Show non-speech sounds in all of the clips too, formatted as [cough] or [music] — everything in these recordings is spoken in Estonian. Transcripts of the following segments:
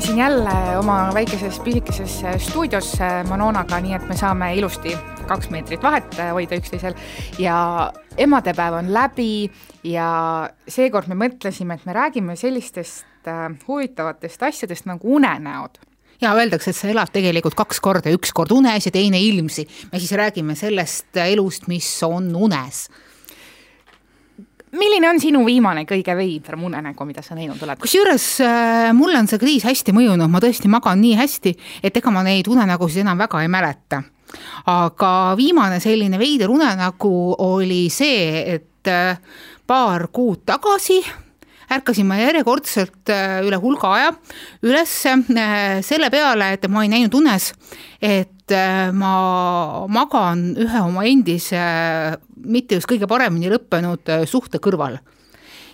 oleme siin jälle oma väikeses pisikeses stuudios Manonaga, nii et me saame ilusti kaks meetrit vahet hoida üksteisel. Ja emadepäev on läbi ja seekord me mõtlesime, et me räägime sellistest äh, huvitavatest asjadest nagu unenäod. Ja öeldakse, et sa elad tegelikult kaks korda, üks kord unes ja teine ilmsi. me siis räägime sellest elust, mis on unes milline on sinu viimane kõige veidram unenägu, mida sa näinud oled? kusjuures äh, mulle on see kriis hästi mõjunud, ma tõesti magan nii hästi, et ega ma neid unenägusid enam väga ei mäleta. aga viimane selline veider unenägu oli see, et äh, paar kuud tagasi ärkasin ma järjekordselt äh, üle hulga aja üles äh, selle peale, et ma olin näinud unes, et äh, ma magan ühe oma endise, mitte just kõige paremini lõppenud suhte kõrval.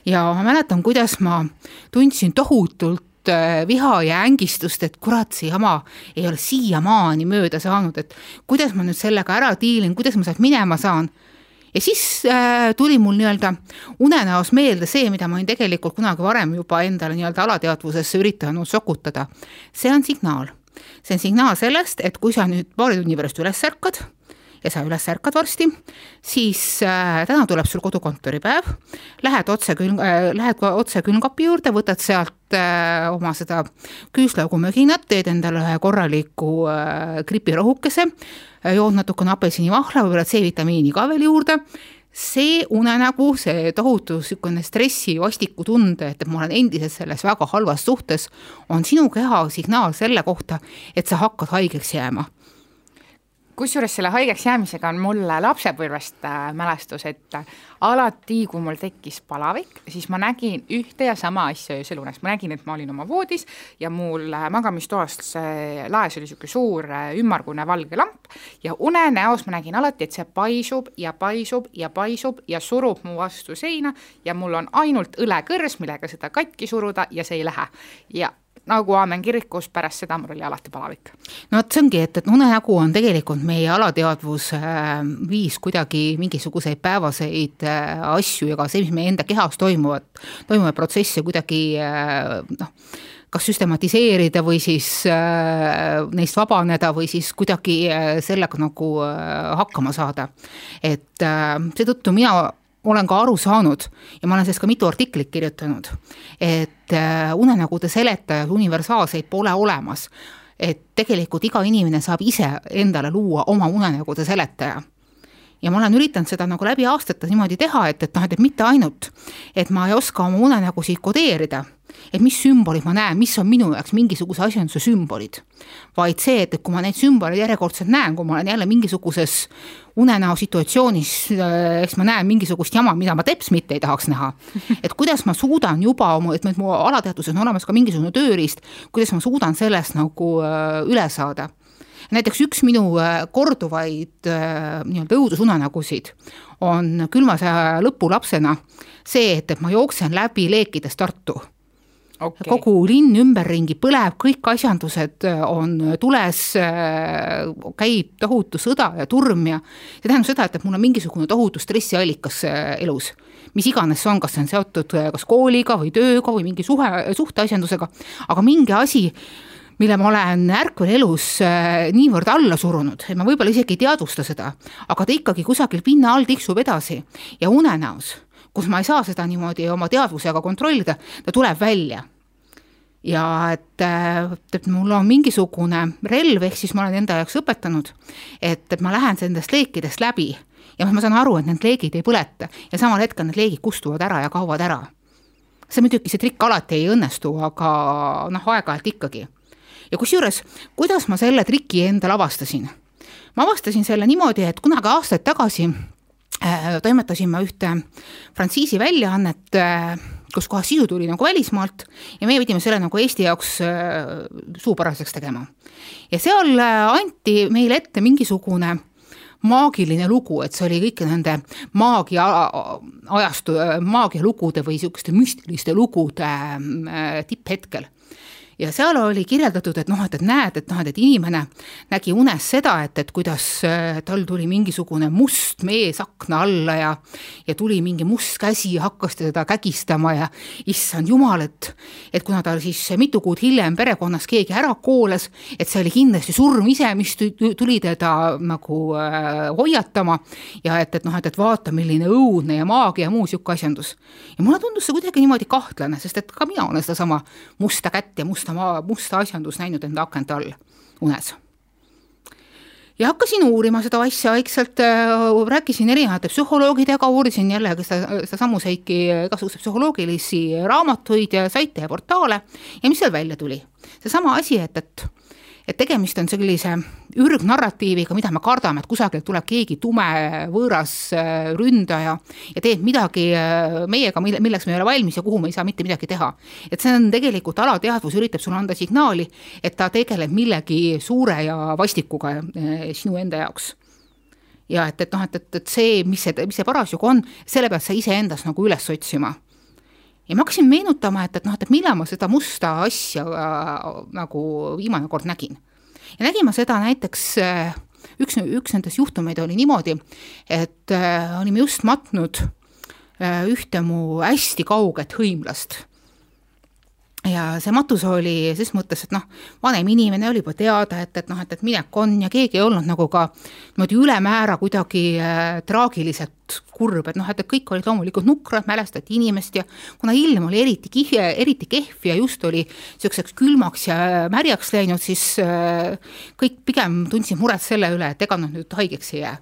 ja ma mäletan, kuidas ma tundsin tohutult viha ja ängistust, et kurat, see jama ei ole siiamaani mööda saanud, et kuidas ma nüüd sellega ära diilin, kuidas ma sealt minema saan ja siis äh, tuli mul nii-öelda unenäos meelde see, mida ma olin tegelikult kunagi varem juba endale nii-öelda alateadvusesse üritanud sokutada. see on signaal, see on signaal sellest, et kui sa nüüd paari tunni pärast üles ärkad ja sa üles ärkad varsti, siis äh, täna tuleb sul kodukontoripäev, lähed otse külm äh,, lähed otse külmkapi juurde, võtad sealt äh, oma seda küüslaugumöginat, teed endale ühe korraliku äh, gripirohukese äh,, jood natukene apelsinivahla, võib-olla C-vitamiini ka veel juurde see unenägu, see tohutu niisugune stressi, vastiku tunde, et ma olen endiselt selles väga halvas suhtes, on sinu keha signaal selle kohta, et sa hakkad haigeks jääma kusjuures selle haigeks jäämisega on mulle lapsepõlvest äh, mälestus, et äh, alati, kui mul tekkis palavik, siis ma nägin ühte ja sama asja öösel unes, ma nägin, et ma olin oma voodis ja mul äh, magamistoas laes oli niisugune suur ümmargune valge lamp ja unenäos ma nägin alati, et see paisub ja paisub ja paisub ja surub mu vastu seina ja mul on ainult õlekõrs, millega seda katki suruda ja see ei lähe. ja nagu Aamen kirikus, pärast seda mul oli alati palavik. no vot, see ongi, et, et unenägu on tegelikult meie alateadvus äh, viis kuidagi mingisuguseid päevaseid äh, asju ja ka see, mis meie enda kehas toimuvad, toimuvaid protsesse kuidagi äh, noh, kas süstematiseerida või siis äh, neist vabaneda või siis kuidagi äh, sellega nagu äh, hakkama saada. et äh, seetõttu mina olen ka aru saanud ja ma olen sellest ka mitu artiklit kirjutanud, et äh, unenägude seletajaid universaalseid pole olemas. et tegelikult iga inimene saab ise endale luua oma unenägude seletaja ja ma olen üritanud seda nagu läbi aastate niimoodi teha, et, et noh, et mitte ainult, et ma ei oska oma unenägusid kodeerida et mis sümbolid ma näen, mis on minu jaoks mingisuguse asjanduse sümbolid. vaid see, et, et kui ma neid sümboleid järjekordselt näen, kui ma olen jälle mingisuguses unenäo situatsioonis, äh, eks ma näen mingisugust jama, mida ma teps mitte ei tahaks näha. [laughs] et kuidas ma suudan juba oma, et mu alateadvuses on olemas ka mingisugune tööriist, kuidas ma suudan sellest nagu äh, üle saada näiteks üks minu äh, korduvaid nii-öelda õudusunenägusid on külma sõja lõpulapsena see, et, et ma jooksen läbi leekides Tartu okay.. kogu linn ümberringi põleb, kõik asjandused äh, on tules, äh, käib tohutu sõda ja turm ja see tähendab seda, et, et mul on mingisugune tohutu stressiallikas äh, elus. mis iganes see on, kas see on seotud kas kooliga või tööga või mingi suhe, suhteasjandusega, aga mingi asi, mille ma olen ärkvelelus niivõrd alla surunud, et ma võib-olla isegi ei teadvusta seda, aga ta ikkagi kusagil pinna all tiksub edasi ja unenäos kus ma ei saa seda niimoodi oma teadvusega kontrollida, ta tuleb välja ja et, et mul on mingisugune relv, ehk siis ma olen enda jaoks õpetanud, et, et ma lähen nendest leekidest läbi ja ma saan aru, et need leegid ei põleta ja samal hetkel need leegid kustuvad ära ja kaovad ära. see muidugi, see trikk alati ei õnnestu, aga noh, aeg-ajalt ikkagi. ja kusjuures, kuidas ma selle triki endale avastasin? ma avastasin selle niimoodi, et kunagi aastaid tagasi toimetasin ma ühte frantsiisi väljaannet, äh, kus kohas sisu tuli nagu välismaalt ja meie pidime selle nagu Eesti jaoks äh, suupäraseks tegema. ja seal anti meile ette mingisugune maagiline lugu, et see oli kõike nende maagia ajastu, maagialugude või niisuguste müstiliste lugude tipphetkel ja seal oli kirjeldatud, et noh, et, et näed, et noh, et, et inimene nägi unes seda, et, et kuidas äh, tal tuli mingisugune must mees akna alla ja ja tuli mingi must käsi ja hakkas teda kägistama ja issand jumal, et et kuna ta siis mitu kuud hiljem perekonnas keegi ära koolas, et see oli kindlasti surm ise, mis tuli teda nagu äh, hoiatama ja et, et noh, et, et vaata, milline õudne ja maagia ja muu niisugune asjandus. ja mulle tundus see kuidagi niimoodi kahtlane, sest et ka mina olen sedasama musta kätt ja musta musta maa, musta asjandust näinud enda akent all unes. ja hakkasin uurima seda asja vaikselt äh,, rääkisin erinevate psühholoogidega, uurisin jällegi seda, seda Seiki igasuguseid psühholoogilisi raamatuid ja saite ja portaale ja mis seal välja tuli? seesama asi, et, et et tegemist on sellise ürgnarratiiviga, mida me kardame, et kusagilt tuleb keegi tume võõras äh, ründaja ja teeb midagi äh, meiega, mille, milleks me ei ole valmis ja kuhu me ei saa mitte midagi teha. et see on tegelikult alateadvus üritab sulle anda signaali, et ta tegeleb millegi suure ja vastikuga äh, sinu enda jaoks ja et, et noh, et, et, et see, mis see, mis see parasjagu on, selle pead sa iseendas nagu üles otsima ja ma hakkasin meenutama, et, et noh, et millal ma seda musta asja äh, nagu viimane kord nägin. ja nägin ma seda näiteks äh, üks, üks nendest juhtumeid oli niimoodi, et äh, olime just matnud äh, ühte mu hästi kauget hõimlast ja see matus oli ses mõttes, et noh, vanem inimene oli juba teada, et, et noh, et, et minek on ja keegi ei olnud nagu ka niimoodi ülemäära kuidagi äh, traagiliselt kurb, et noh, et, et kõik olid loomulikult nukrad, mälestati inimest ja kuna ilm oli eriti kihve, eriti kehv ja just oli niisuguseks külmaks ja märjaks läinud, siis äh, kõik pigem tundsid muret selle üle, et ega nad nüüd haigeks ei jää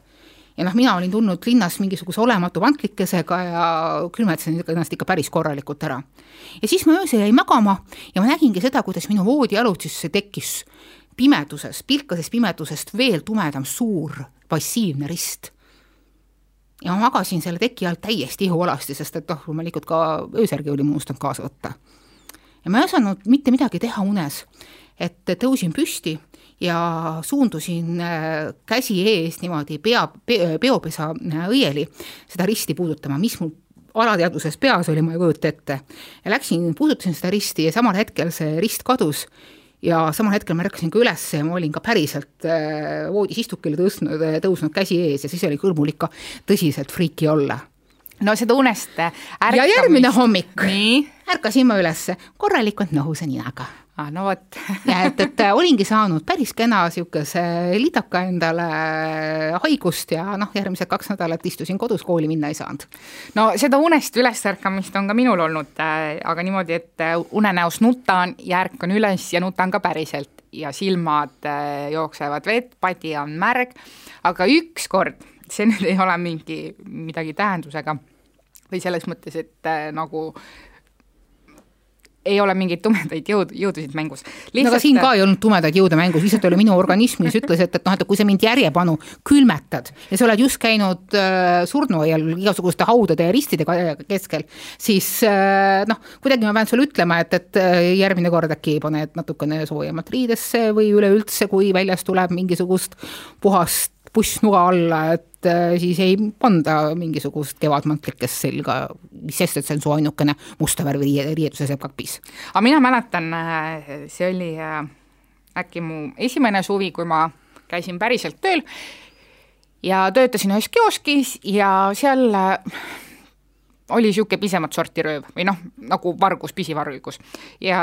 ja noh, mina olin tulnud linnas mingisuguse olematu vantlikesega ja külmetasin ennast ikka päris korralikult ära. ja siis ma öösel jäin magama ja ma nägingi seda, kuidas minu voodialutsisse tekkis pimeduses, pilkasest pimedusest veel tumedam suur passiivne rist. ja ma magasin selle teki all täiesti ihualasti, sest et noh, loomulikult ka öösärgi olin unustanud kaasa võtta. ja ma ei osanud mitte midagi teha unes, et tõusin püsti ja suundusin äh, käsi ees niimoodi pea, peopesa äh, õieli seda risti puudutama, mis mul alateadvuses peas oli, ma ei kujuta ette. ja läksin, puudutasin seda risti ja samal hetkel see rist kadus ja samal hetkel ma ärkasin ka üles ja ma olin ka päriselt äh, voodis istukile tõstnud, tõusnud käsi ees ja siis oli kõrmul ikka tõsiselt friiki olla no seda unest ärkamist. ja järgmine hommik ärkasin ma üles korralikult nõusa ninaga ah,. no vot [laughs] ja et, et äh, olingi saanud päris kena niisuguse litaka endale äh, haigust ja noh, järgmised kaks nädalat istusin kodus, kooli minna ei saanud. no seda unest ülesärkamist on ka minul olnud äh,, aga niimoodi, et äh, unenäos nutan ja ärkan üles ja nutan ka päriselt ja silmad äh, jooksevad vett, padi on märg, aga ükskord, see nüüd ei ole mingi midagi tähendusega või selles mõttes, et äh, nagu ei ole mingeid tumedaid jõud, jõudusid mängus. no aga siin ka ei olnud tumedaid jõude mängus, lihtsalt oli minu organism, mis ütles, et, et noh, et kui sa mind järjepanu külmetad ja sa oled just käinud äh, surnuaial igasuguste haudade ja ristide keskel, siis äh, noh, kuidagi ma pean sulle ütlema, et, et äh, järgmine kord äkki paned natukene soojemat riidesse või üleüldse, kui väljas tuleb mingisugust puhast pussnuga alla, et äh, siis ei panda mingisugust kevadmantlikest selga, sest, et see on su ainukene musta värvi riietuse sepp kapis. aga mina mäletan, äh, see oli äh, äkki mu esimene suvi, kui ma käisin päriselt tööl ja töötasin ühes kioskis ja seal oli niisugune pisemat sorti rööv või noh, nagu vargus, pisivargus ja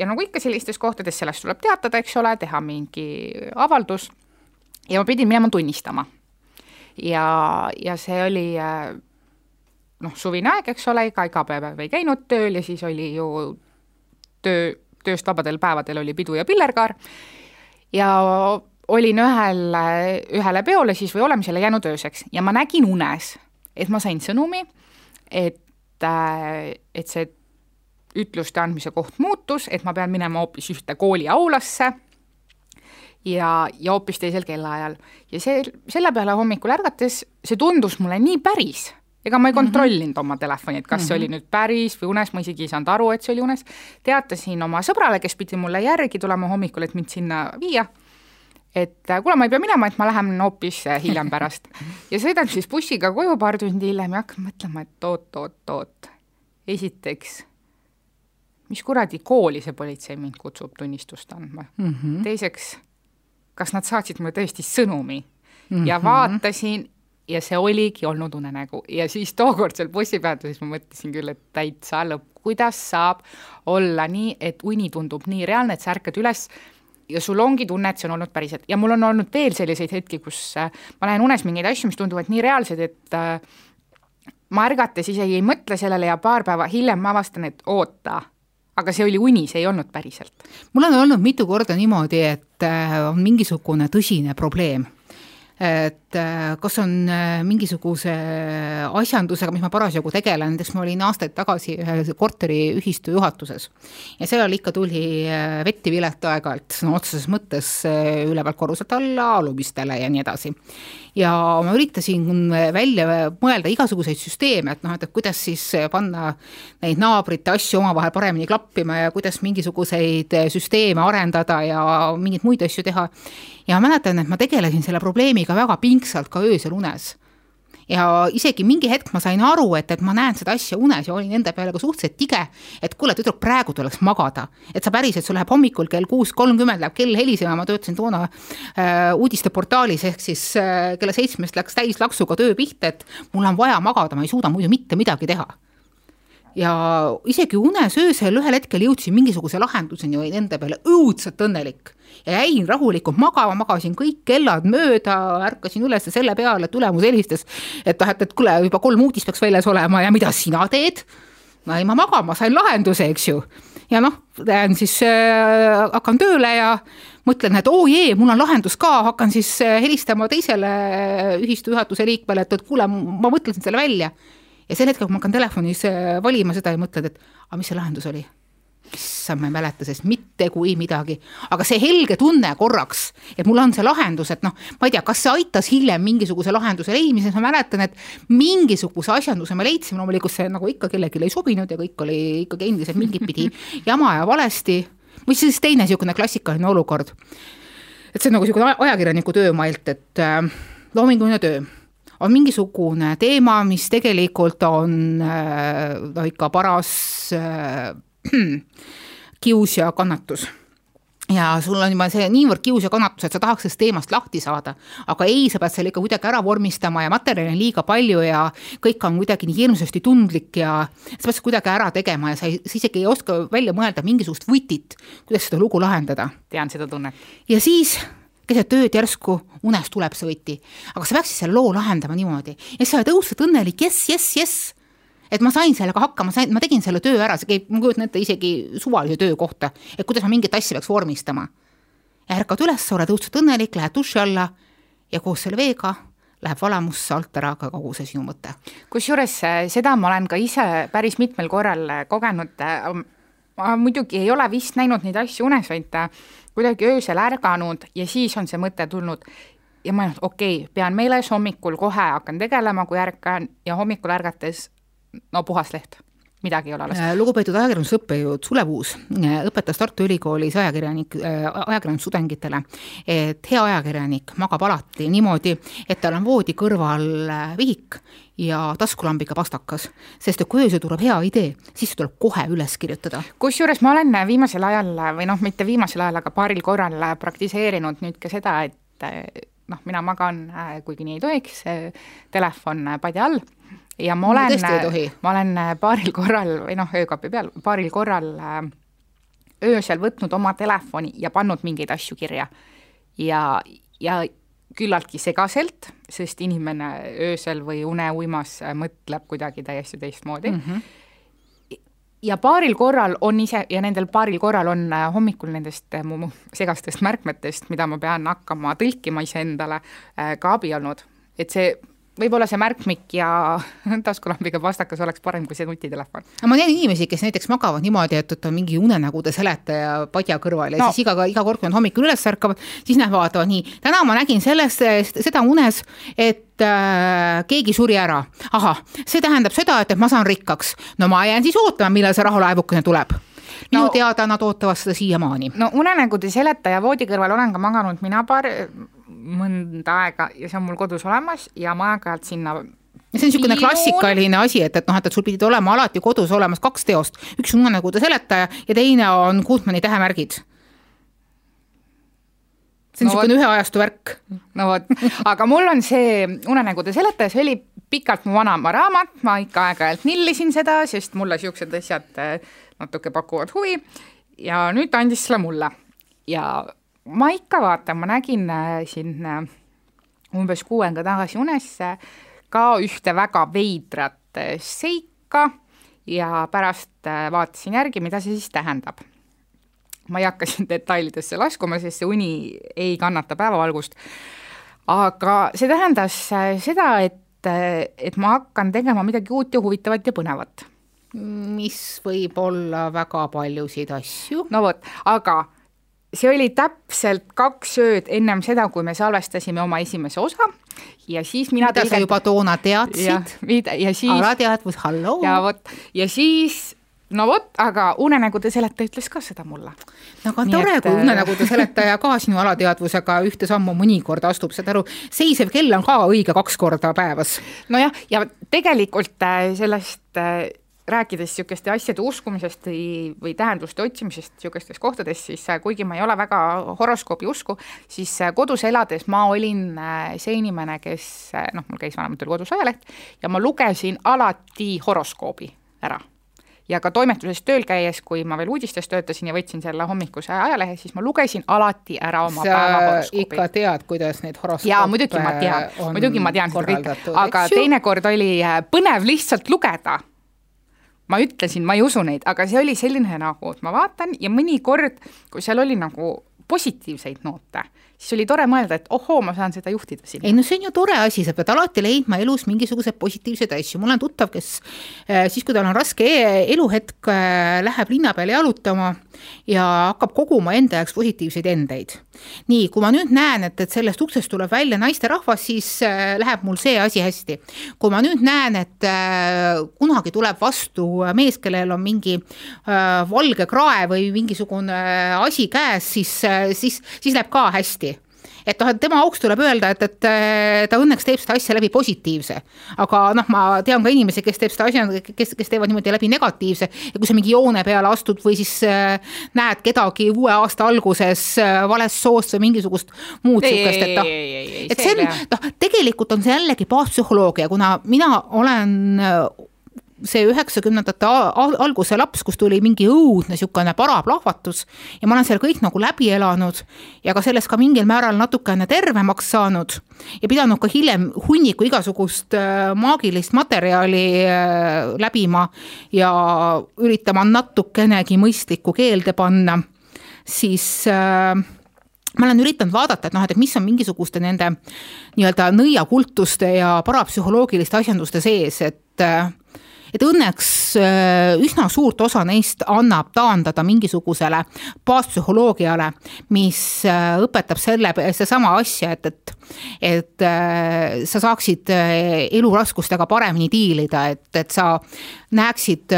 ja nagu ikka sellistes kohtades, sellest tuleb teatada, eks ole, teha mingi avaldus ja ma pidin minema tunnistama. ja, ja see oli äh, noh, suvine aeg, eks ole, ega iga päev ei käinud tööl ja siis oli ju töö, tööst vabadel päevadel oli pidu ja pillerkaar ja olin ühel, ühele peole siis või olemisele jäänud ööseks ja ma nägin unes, et ma sain sõnumi, et, äh, et see ütluste andmise koht muutus, et ma pean minema hoopis ühte kooliaulasse ja, ja hoopis teisel kellaajal. ja see, selle peale hommikul ärgates, see tundus mulle nii päris, ega ma ei mhm. kontrollinud mm -hmm. oma telefoni, et kas mm -hmm. see oli mhm. nüüd päris või unes, ma isegi ei saanud aru, et see oli unes, teatasin oma sõbrale, kes pidi mulle järgi tulema hommikul, et mind sinna viia, et äh, kuule, ma ei pea minema, et ma lähen hoopis äh, hiljem [laughs] pärast. ja sõidan siis bussiga koju paar tundi hiljem ja hakkan mõtlema, et oot-oot-oot, esiteks, mis kuradi kooli see politsei mind kutsub tunnistust andma mm. -hmm. teiseks, kas nad saatsid mulle tõesti sõnumi. Mm -hmm. ja vaatasin ja see oligi olnud unenägu. Ja siis tookord seal bussipeatuses ma mõtlesin küll, et täitsa lõpp, kuidas saab olla nii, et uni tundub nii reaalne, et sa ärkad üles ja sul ongi tunne, et see on olnud päriselt. Ja mul on olnud veel selliseid hetki, kus äh, ma näen unes mingeid asju, mis tunduvad nii reaalsed, et äh, ma ärgates isegi ei mõtle sellele ja paar päeva hiljem ma avastan, et oota, aga see oli uni, see ei olnud päriselt. mul on olnud mitu korda niimoodi, et äh, on mingisugune tõsine probleem et äh, kas on äh, mingisuguse asjandusega, mis ma parasjagu tegelen, näiteks ma olin aastaid tagasi ühe korteriühistu juhatuses ja seal ikka tuli vetti vileta aeg-ajalt sõna no, otseses mõttes ülevalt korruselt alla alumistele ja nii edasi ja ma üritasin välja mõelda igasuguseid süsteeme, et noh, et kuidas siis panna neid naabrite asju omavahel paremini klappima ja kuidas mingisuguseid süsteeme arendada ja mingeid muid asju teha. ja mäletan, et ma tegelesin selle probleemiga väga pingsalt ka öösel unes ja isegi mingi hetk ma sain aru, et, et ma näen seda asja unes ja olin enda peale ka suhteliselt tige, et kuule, tüdruk, praegu tuleks magada. et sa päriselt, sul läheb hommikul kell kuus kolmkümmend läheb kell helisema, ma töötasin toona äh, uudisteportaalis, ehk siis äh, kella seitsmest läks täislaksuga töö pihta, et mul on vaja magada, ma ei suuda muidu mitte midagi teha ja isegi unes öösel ühel hetkel jõudsin mingisuguse lahenduseni, olin enda peale õudselt õnnelik ja jäin rahulikult magama, magasin kõik kellad mööda, ärkasin üles selle peale, et ülemus helistas, et noh, et, et kuule, juba kolm uudist peaks väljas olema ja mida sina teed? no ei, ma magama sain lahenduse, eks ju. ja noh, lähen siis äh,, hakkan tööle ja mõtlen, et oo oh, jee, mul on lahendus ka, hakkan siis äh, helistama teisele äh, ühistu juhatuse liikmele, et, et kuule, ma mõtlesin selle välja. Ja sel hetkel, kui ma hakkan telefonis äh, valima seda ja mõtled, et aga mis see lahendus oli? Issand, ma ei mäleta sellest mitte kui midagi, aga see helge tunne korraks, et mul on see lahendus, et noh, ma ei tea, kas see aitas hiljem mingisuguse lahenduse leidmises, ma mäletan, et mingisuguse asjanduse me leidsime, loomulikult see nagu ikka kellelegi ei sobinud ja kõik oli ikkagi endiselt mingit pidi [laughs] jama ja valesti. või siis teine niisugune klassikaline olukord. et see on nagu niisugune ajakirjaniku töömailt, et äh, loominguline töö on mingisugune teema, mis tegelikult on äh, no ikka paras äh, [clears throat] kius ja kannatus ja sul on juba see niivõrd kius ja kannatus, et sa tahaks sellest teemast lahti saada, aga ei, sa pead selle ikka kuidagi ära vormistama ja materjali on liiga palju ja kõik on kuidagi nii hirmsasti tundlik ja sa pead seda kuidagi ära tegema ja sa, ei, sa isegi ei oska välja mõelda mingisugust vutit, kuidas seda lugu lahendada. tean seda tunnet. ja siis keset ööd järsku unes tuleb see võti, aga sa peaksid selle loo lahendama niimoodi ja sa oled õudselt õnnelik, jess, jess, jess et ma sain sellega hakkama, sain, ma tegin selle töö ära, see käib, ma kujutan ette isegi suvalise töö kohta, et kuidas ma mingit asja peaks vormistama. ärkad üles, oled õudselt õnnelik, lähed duši alla ja koos selle veega läheb valamusse alt ära ka kogu see sinu mõte. kusjuures äh, seda ma olen ka ise päris mitmel korral äh, kogenud, äh, ma muidugi ei ole vist näinud neid asju unes, vaid kuidagi öösel ärganud ja siis on see mõte tulnud. Ja ma okei okay,, pean meeles hommikul kohe hakkan tegelema, kui ärkan ja hommikul ärgates no puhas leht midagi ei ole alles. Äh, lugupeetud ajakirjandusõppejõud Sulev Uus äh, õpetas Tartu Ülikoolis ajakirjanik, äh, ajakirjandustudengitele, et hea ajakirjanik magab alati niimoodi, et tal on voodi kõrval vihik ja taskulambiga pastakas, sest et kui öösel tuleb hea idee, siis tuleb kohe üles kirjutada. kusjuures ma olen viimasel ajal või noh, mitte viimasel ajal, aga paaril korral praktiseerinud nüüd ka seda, et noh, mina magan, kuigi nii ei tohiks, telefon padja all ja ma olen, ma olen äh, paaril korral või noh, öökapi peal, paaril korral äh, öösel võtnud oma telefoni ja pannud mingeid asju kirja. ja, ja küllaltki segaselt, sest inimene öösel või uneuimas äh, mõtleb kuidagi täiesti teistmoodi mm. -hmm ja paaril korral on ise ja nendel paaril korral on hommikul nendest mu segastest märkmetest, mida ma pean hakkama tõlkima iseendale, ka abi olnud. et see võib-olla see märkmik ja [laughs] taskulambiga pastakas oleks parem kui see nutitelefon. ma tean inimesi, kes näiteks magavad niimoodi, et, et on mingi unenägude seletaja padja kõrval ja no. siis iga, iga kord, kui nad hommikul üles ärkavad, siis nad vaatavad nii, täna ma nägin sellest, seda unes, et äh, keegi suri ära. ahah, see tähendab seda, et, et ma saan rikkaks. no ma jään siis ootama, millal see rahulaevukene tuleb minu no, teada nad ootavad seda siiamaani. no unenägude seletaja voodi kõrval olen ka maganud mina paar mõnda aega ja see on mul kodus olemas ja ma aeg-ajalt sinna see on niisugune klassikaline asi, et, et noh, et, et sul pidid olema alati kodus olemas kaks teost, üks on unenägude seletaja ja teine on Gutmanni tähemärgid. see on niisugune no, ühe ajastu värk. no vot, aga mul on see unenägude seletaja, see oli pikalt mu vanaema raamat, ma ikka aeg-ajalt nillisin seda, sest mulle niisugused asjad äh, natuke pakuvad huvi. Ja nüüd ta andis selle mulle. Ja ma ikka vaatan, ma nägin äh, siin äh, umbes kuu aega tagasi unes ka ühte väga veidrat seika ja pärast vaatasin järgi, mida see siis tähendab. ma ei hakka siin detailidesse laskuma, sest see uni ei kannata päevavalgust, aga see tähendas seda, et et, et ma hakkan tegema midagi uut ja huvitavat ja põnevat. mis võib olla väga paljusid asju. no vot, aga see oli täpselt kaks ööd ennem seda, kui me salvestasime oma esimese osa ja siis mina mida tõlget... sa juba toona teadsid? siis alateadvus, halloo. ja vot, ja siis no vot, aga unenägude seletaja ütles ka seda mulle. no aga tore, kui äh, unenägude seletaja ka sinu alateadvusega ühte sammu mõnikord astub, saad aru, seisev kell on ka õige kaks korda päevas. nojah, ja tegelikult äh, sellest äh, rääkides niisuguste asjade uskumisest või, või tähenduste otsimisest niisugustes kohtades, siis kuigi ma ei ole väga horoskoobi usku, siis kodus elades ma olin see inimene, kes noh, mul käis vanematel kodus ajaleht ja ma lugesin alati horoskoobi ära. Ja ka toimetuses tööl käies, kui ma veel uudistes töötasin ja võtsin selle hommikuse ajalehe, siis ma lugesin alati ära oma sa päevahoroskoobi. ikka tead, kuidas neid horoskoope jaa, muidugi ma tean, muidugi ma tean seda kõike, aga teinekord oli äh, põnev lihtsalt lugeda ma ütlesin, ma ei usu neid, aga see oli selline nagu, et ma vaatan ja mõnikord, kui seal oli nagu positiivseid noote, siis oli tore mõelda, et ohoo, ma saan seda juhtida siin. ei no see on ju tore asi, sa pead alati leidma elus mingisuguseid positiivseid asju, mul on tuttav, kes äh, siis, kui tal on raske e-, eluhetk, äh, läheb linna peale jalutama ja hakkab koguma enda jaoks positiivseid endeid. Nii, kui ma nüüd näen, et, et sellest uksest tuleb välja naisterahvas, siis äh, läheb mul see asi hästi. kui ma nüüd näen, et kunagi tuleb vastu mees, kellel on mingi valge krae või mingisugune asi käes, siis, siis, siis läheb ka hästi et noh, et tema auks tuleb öelda, et, et äh, ta õnneks teeb seda asja läbi positiivse. aga noh, ma tean ka inimesi, kes teeb seda asja, kes, kes teevad niimoodi läbi negatiivse ja kui sa mingi joone peale astud või siis äh, näed kedagi uue aasta alguses äh, valest soost või mingisugust muud sihukest, et noh, et see on, noh, tegelikult on see jällegi baaspsühholoogia, kuna mina olen see üheksakümnendate alguse laps, kus tuli mingi õudne niisugune paraplahvatus ja ma olen selle kõik nagu läbi elanud ja ka sellest ka mingil määral natukene tervemaks saanud ja pidanud ka hiljem hunniku igasugust äh, maagilist materjali äh, läbima ja üritama natukenegi mõistlikku keelde panna, siis äh, ma olen üritanud vaadata, et noh, et mis on mingisuguste nende nii-öelda nõiakultuste ja parapsühholoogiliste asjanduste sees, et äh, et õnneks äh, üsna suurt osa neist annab taandada mingisugusele baaspsühholoogiale, mis äh, õpetab selle, seesama asja, et, et et äh, sa saaksid eluraskustega paremini diilida, et, et sa näeksid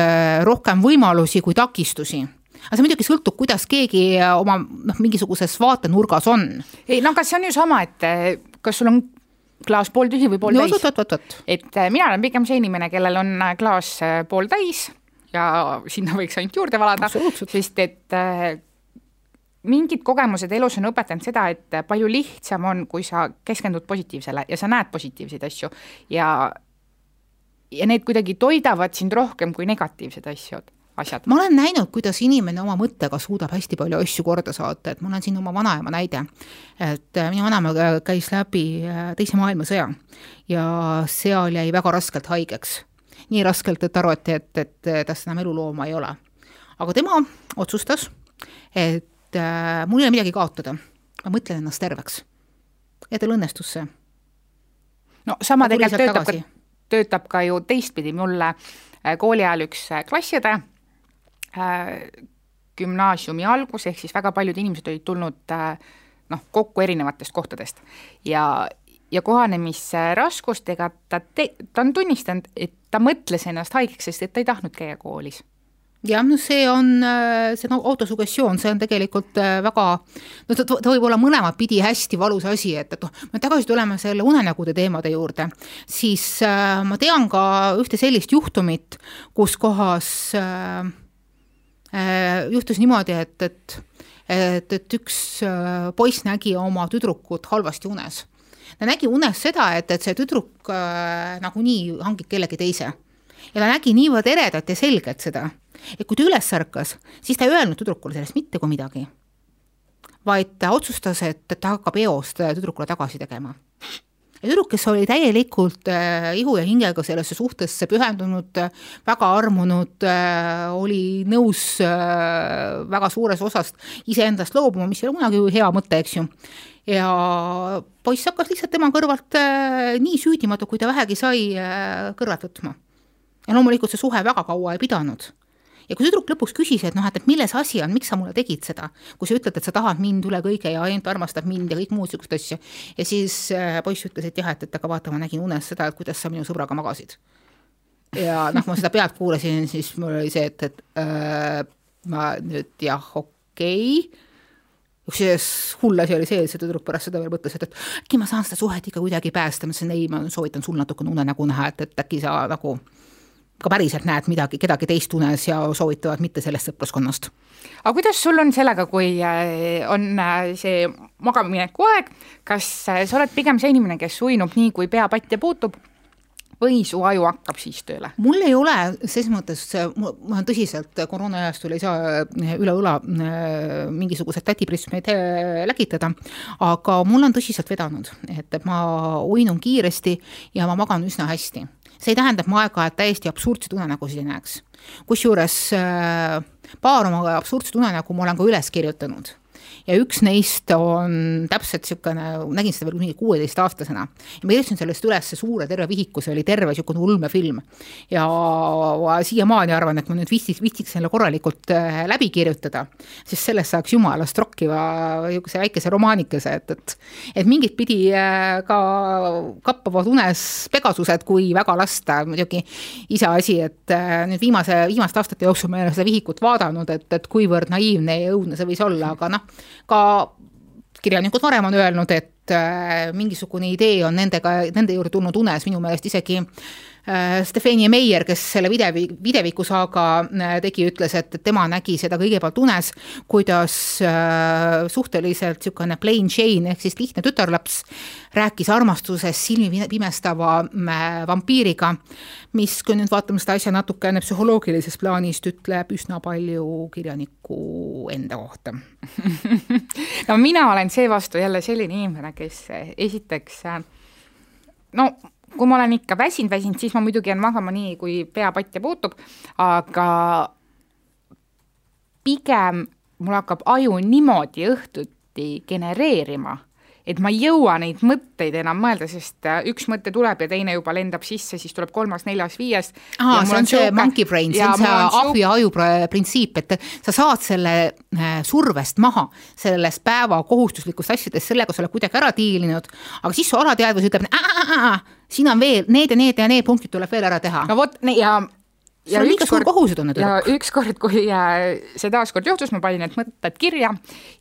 rohkem võimalusi kui takistusi aga see muidugi sõltub, kuidas keegi oma noh, mingisuguses vaatenurgas on. ei no aga see on ju sama, et kas sul on klaas pooltühi või pooltäis? No,. et äh, mina olen pigem see inimene, kellel on äh, klaas äh, pooltäis ja sinna võiks ainult juurde valada, sest et mingid kogemused elus on õpetanud seda, et palju lihtsam on, kui sa keskendud positiivsele ja sa näed positiivseid asju. Ja ja need kuidagi toidavad sind rohkem kui negatiivsed asjad asjad. ma olen näinud, kuidas inimene oma mõttega suudab hästi palju asju korda saata, et mul on siin oma vanaema näide. et äh, minu vanaema äh, käis läbi äh, Teise maailmasõja ja seal jäi väga raskelt haigeks. nii raskelt, et arvati, et, et tast enam elulooma ei ole. aga tema otsustas, et mul ei ole midagi kaotada, ma mõtlen ennast terveks. ja tal õnnestus see. no sama tegelikult töötab ka, töötab ka ju teistpidi, mulle kooli ajal üks klassiõde Äh, gümnaasiumi algus, ehk siis väga paljud inimesed olid tulnud äh, noh, kokku erinevatest kohtadest ja, ja kohanemisraskustega ta te-, ta on tunnistanud, et ta mõtles ennast haigeks, sest et ta ei tahtnud käia koolis. jah, no see on, äh, see no, autosugestioon, see on tegelikult äh, väga, no ta, ta võib olla mõlemat pidi hästi valus asi, et, et noh, me tagasi tuleme selle unenägude teemade juurde, siis äh, ma tean ka ühte sellist juhtumit, kus kohas äh, äh, juhtus niimoodi, et, et et, et üks äh, poiss nägi oma tüdrukut halvasti unes. ta nägi unes seda, et, et see tüdruk äh, nagunii hangib kellegi teise ja ta nägi niivõrd eredat ja selgelt seda et kui ta üles ärkas, siis ta ei öelnud tüdrukule sellest mitte kui midagi. vaid ta otsustas, et, et ta hakkab eost tüdrukule tagasi tegema. Ja tüdruk, kes oli täielikult äh, ihu ja hingega sellesse suhtesse pühendunud, väga armunud äh,, oli nõus äh, väga suures osas iseendast loobuma, mis ei ole kunagi hea mõte, eks ju ja poiss hakkas lihtsalt tema kõrvalt äh, nii süüdimatu, kui ta vähegi sai äh, kõrvalt võtma. ja loomulikult see suhe väga kaua ei pidanud ja kui tüdruk lõpuks küsis, et noh, et, et milles asi on, miks sa mulle tegid seda, kui sa ütled, et sa tahad mind üle kõige ja ainult armastad mind ja kõik muud niisugust asja. ja siis äh, poiss ütles, et jah, et, et aga vaata, ma nägin unes seda, et kuidas sa minu sõbraga magasid. ja noh, ma seda pealt kuulasin, siis mul oli see, et, et äh, ma nüüd jah, okei okay kusjuures hull asi oli see, et see tüdruk pärast seda veel mõtles, et, et äkki ma saan seda suhet ikka kuidagi päästa, ma ütlesin ei, ma soovitan sul natukene unenägu näha, et, et äkki sa nagu ka päriselt näed midagi, kedagi teist unes ja soovitavad mitte sellest sõpruskonnast. aga kuidas sul on sellega, kui äh, on äh, see magamamineku aeg, kas äh, sa oled pigem see inimene, kes uinub nii, kui pea patja puutub või su aju hakkab siis tööle? mul ei ole ses mõttes, ma tõsiselt koroona ajastul ei saa üle õla mingisuguseid tädiprismeid läkitada, aga mul on tõsiselt vedanud, et ma uinun kiiresti ja ma magan üsna hästi see ei tähenda, et ma aeg-ajalt täiesti absurdseid unenägusid ei näeks. kusjuures äh, paar oma absurdset unenägu ma olen ka üles kirjutanud ja üks neist on täpselt niisugune, nägin seda veel mingi kuueteistaastasena. ja ma kirjutasin sellest üles suure terve vihiku, see oli terve niisugune ulmefilm. ja siiamaani arvan, et ma nüüd viitsiks, viitsiks selle korralikult äh, läbi kirjutada, sest sellest saaks jumalast rokkiva niisuguse väikese romaanikese, et, et et mingit pidi äh, ka kappavad unes Pegasused, kui väga lasta, muidugi iseasi, et äh, nüüd viimase, viimaste aastate jooksul ma ei ole seda vihikut vaadanud, et, et kuivõrd naiivne ja õudne see võis olla, aga noh, ka kirjanikud varem on öelnud, et äh, mingisugune idee on nendega, nende juurde tulnud unes, minu meelest isegi äh, Stefania Meier, kes selle videvi, videviku saaga äh, tegi, ütles, et tema nägi seda kõigepealt unes, kuidas suhteliselt niisugune plain Jane ehk siis lihtne tütarlaps rääkis armastusest silmi pimestava vampiiriga, mis, kui nüüd vaatame seda asja natukene psühholoogilisest plaanist, ütleb üsna palju kirjaniku enda kohta. [laughs] No mina olen seevastu jälle selline inimene, kes esiteks no kui ma olen ikka väsinud, väsinud, siis ma muidugi jään magama nii, kui pea patja puutub, aga pigem mul hakkab aju niimoodi õhtuti genereerima et ma ei jõua neid mõtteid enam mõelda, sest äh, üks mõte tuleb ja teine juba lendab sisse, siis tuleb kolmas, neljas, viies. aa, see on see monkey brain, see on see ahvi aju printsiip, et sa saad selle äh, survest maha, sellest päeva kohustuslikust asjadest, sellega sa oled kuidagi ära diilinud, aga siis su alateadvus ütleb, siin on veel need ja need ja need punktid tuleb veel ära teha. no vot, ja ja tüdruk. ja ükskord, kui äh, see taaskord juhtus, ma panin need mõtted kirja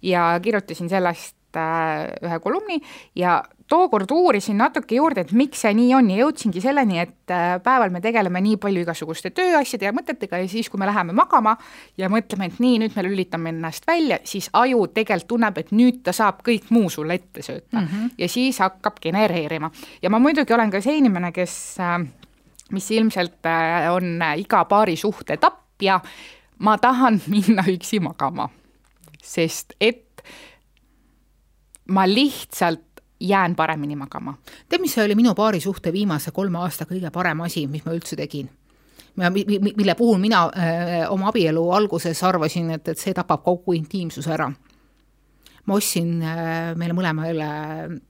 ja kirjutasin sellest Äh, ühe kolumni ja tookord uurisin natuke juurde, et miks see nii on ja jõudsingi selleni, et äh, päeval me tegeleme nii palju igasuguste tööasjade ja mõtetega ja siis, kui me läheme magama ja mõtleme, et nii, nüüd me lülitame ennast välja, siis aju tegelikult tunneb, et nüüd ta saab kõik muu sulle ette sööta mm -hmm. ja siis hakkab genereerima. ja ma muidugi olen ka see inimene, kes, äh, mis ilmselt on iga paari suhte tapp ja ma tahan [laughs] minna üksi magama, sest et ma lihtsalt jään paremini magama. tead, mis oli minu paarisuhte viimase kolme aasta kõige parem asi, mis ma üldse tegin? mille puhul mina öö, äh, oma abielu alguses arvasin, et, et see tapab kogu intiimsuse ära. ma ostsin äh, meile mõlemale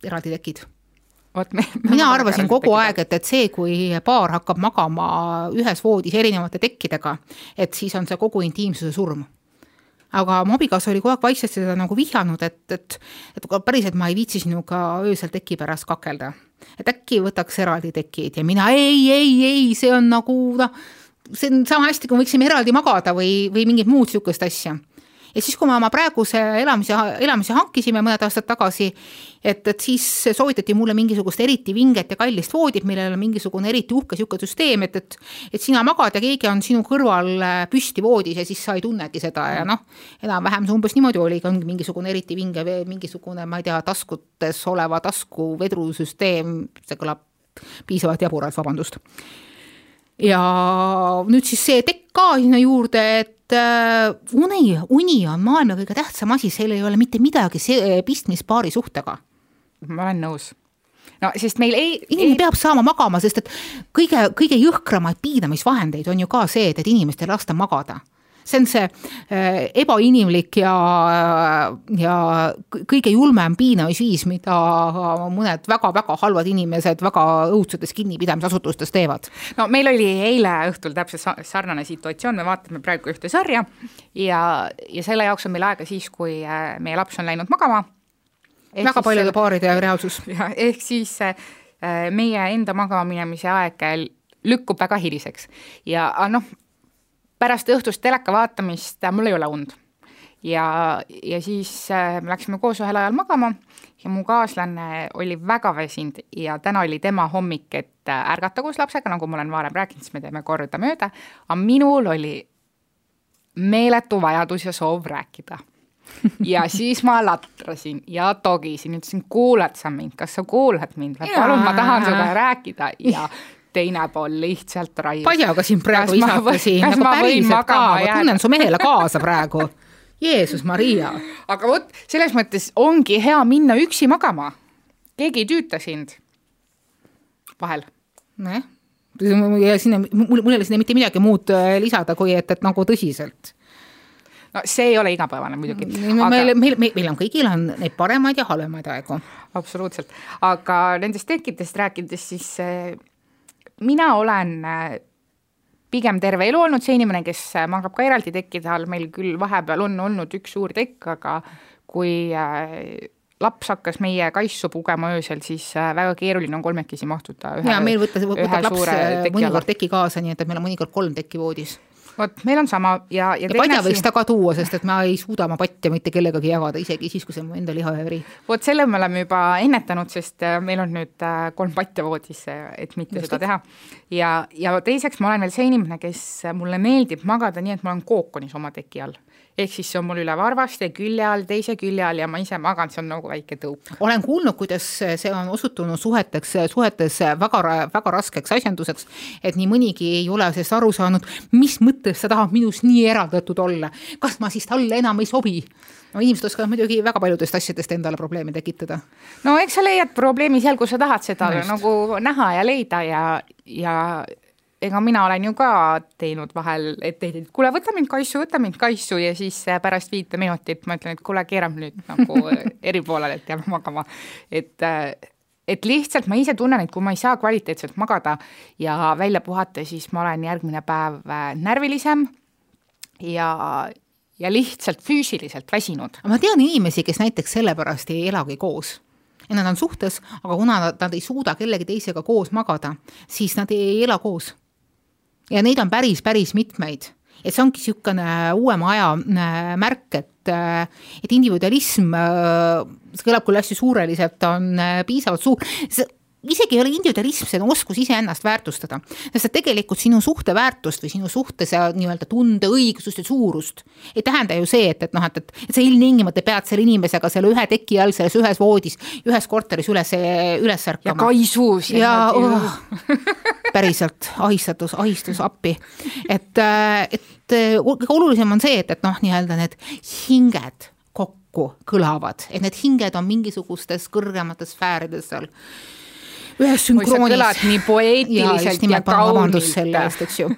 eraldi tekid vot me, me mina arvasin kogu aeg, et, et see, kui paar hakkab magama ühes voodis erinevate tekkidega, et siis on see kogu intiimsuse surm aga mu abikaasa oli kogu aeg vaikselt seda nagu vihjanud, et, et, et päriselt ma ei viitsi sinuga öösel teki pärast kakelda. et äkki võtaks eraldi tekid ja mina ei, ei, ei, see on nagu noh, see on sama hästi, kui me võiksime eraldi magada või, või mingit muud niisugust asja ja siis, kui me oma praeguse elamise, elamise hankisime mõned aastad tagasi, et, et siis soovitati mulle mingisugust eriti vinget ja kallist voodit, millel on mingisugune eriti uhke niisugune süsteem, et, et et sina magad ja keegi on sinu kõrval äh, püsti voodis ja siis sa ei tunnegi seda ja noh, enam-vähem see umbes niimoodi oligi, ongi mingisugune eriti vinge, mingisugune, ma ei tea, taskutes oleva taskuvedrusüsteem, see kõlab piisavalt jaburalt, vabandust. ja nüüd siis see tekk ka sinna juurde, et uni, uni on maailma kõige tähtsam asi, seal ei ole mitte midagi pistmist paari suhtega. ma olen nõus no sest meil ei. inimene ei... peab saama magama, sest et kõige, kõige jõhkramaid piinamisvahendeid on ju ka see, et, et inimestel lasta magada see on see äh, ebainimlik ja, ja kõige julmem piinamisviis, mida mõned väga-väga halvad inimesed väga õudsetes kinnipidamisasutustes teevad. no meil oli eile õhtul täpselt sarnane situatsioon, me vaatame praegu ühte sarja ja, ja selle jaoks on meil aega siis, kui äh, meie laps on läinud magama. väga paljude paaride reaalsus. jah, ehk siis äh, meie enda magama minemise aeg lükkub väga hiliseks ja noh, pärast õhtust teleka vaatamist mul ei ole und. ja, ja siis äh, me läksime koos ühel ajal magama ja mu kaaslane oli väga väsinud ja täna oli tema hommik, et äh, ärgata koos lapsega, nagu ma olen varem rääkinud, siis me teeme kordamööda, aga minul oli meeletu vajadus ja soov rääkida. Ja [laughs] siis ma latrasin ja togisin, ütlesin, kuulad sa mind, kas sa kuulad mind, palun, ma tahan sinuga rääkida. Ja teine pool lihtsalt raius. padjaga sind praegu visatasin, nagu päriselt ka, ma tunnen su mehele kaasa praegu. Jeesus Maria. aga vot, selles mõttes ongi hea minna üksi magama. keegi ei tüüta sind. vahel. nojah, ja sinna, mul, mul ei ole sinna mitte midagi muud äh, lisada, kui et, et nagu tõsiselt no see ei ole igapäevane muidugi no,. Aga... meil, meil, meil on kõigil on neid paremaid ja halvemaid aegu. absoluutselt, aga nendest tekkidest rääkides, siis äh, mina olen äh, pigem terve elu olnud see inimene, kes äh, magab ka eraldi tekkide all, meil küll vahepeal on olnud üks suur tekk, aga kui äh, laps hakkas meie kaisu pugema öösel, siis väga keeruline on kolmekesi mahtuda ühe, ja meil võtta, võtab laps mõnikord teki kaasa, nii et, et meil on mõnikord kolm tekki voodis vot meil on sama ja, ja, ja padja asi... võiks ta ka tuua, sest et ma ei suuda oma patja mitte kellegagi jagada, isegi siis, kui see on mu enda liha ja veri. vot selle me oleme juba ennetanud, sest äh, meil on nüüd äh, kolm patja voodis, et mitte Just seda teha. ja, ja teiseks ma olen veel see inimene, kes, mulle meeldib magada nii, et ma olen kookonis oma teki all ehk siis see on mul üle varvaste külje all, teise külje all ja ma ise magan, see on nagu väike tõuk. olen kuulnud, kuidas see on osutunud suheteks, suhetes väga, väga raskeks asjanduseks, et nii mõnigi ei ole sellest aru saanud, mis mõttes sa tahad minust nii eraldatud olla, kas ma siis talle enam ei sobi no inimesed oskavad muidugi väga paljudest asjadest endale probleeme tekitada. no eks sa leiad probleemi seal, kus sa tahad seda no nagu näha ja leida ja, ja ega mina olen ju ka teinud vahel etteheiteid, et kuule, võta mind kaisu, võta mind kaisu ja siis äh, pärast viite minutit ma ütlen, et kuule, keerame nüüd nagu [laughs] eri poolele, et jääme magama. et, äh, et lihtsalt ma ise tunnen, et kui ma ei saa kvaliteetselt magada ja välja puhata, siis ma olen järgmine päev äh, närvilisem ja, ja lihtsalt füüsiliselt väsinud. ma tean inimesi, kes näiteks sellepärast ei elagi koos ja nad on suhtes, aga kuna nad, nad ei suuda kellegi teisega koos magada, siis nad ei ela koos ja neid on päris, päris mitmeid. Et see ongi niisugune uuema aja äh, märk, et, äh, et individualism, äh, see kõlab küll hästi suureliselt, on piisavalt suur, isegi ei ole individualism, see on oskus iseennast väärtustada. sest et tegelikult sinu suhte väärtust või sinu suhte see nii-öelda tunde õigusust ja suurust ei tähenda ju see, et, et noh, et, et, et sa ilmtingimata pead selle inimesega selle ühe teki all selles ühes voodis, ühes korteris üles, üles ärkama. ja kaisus. ja, ja oh, [laughs] päriselt ahistatus, ahistus appi. et, et kõige olulisem on see, et, et noh, nii-öelda need hinged kokku kõlavad, et need hinged on mingisugustes kõrgemates sfäärides seal ühes sünkroonis. nii poeetiliselt ja, ja kaunilt. selle eest, eks ju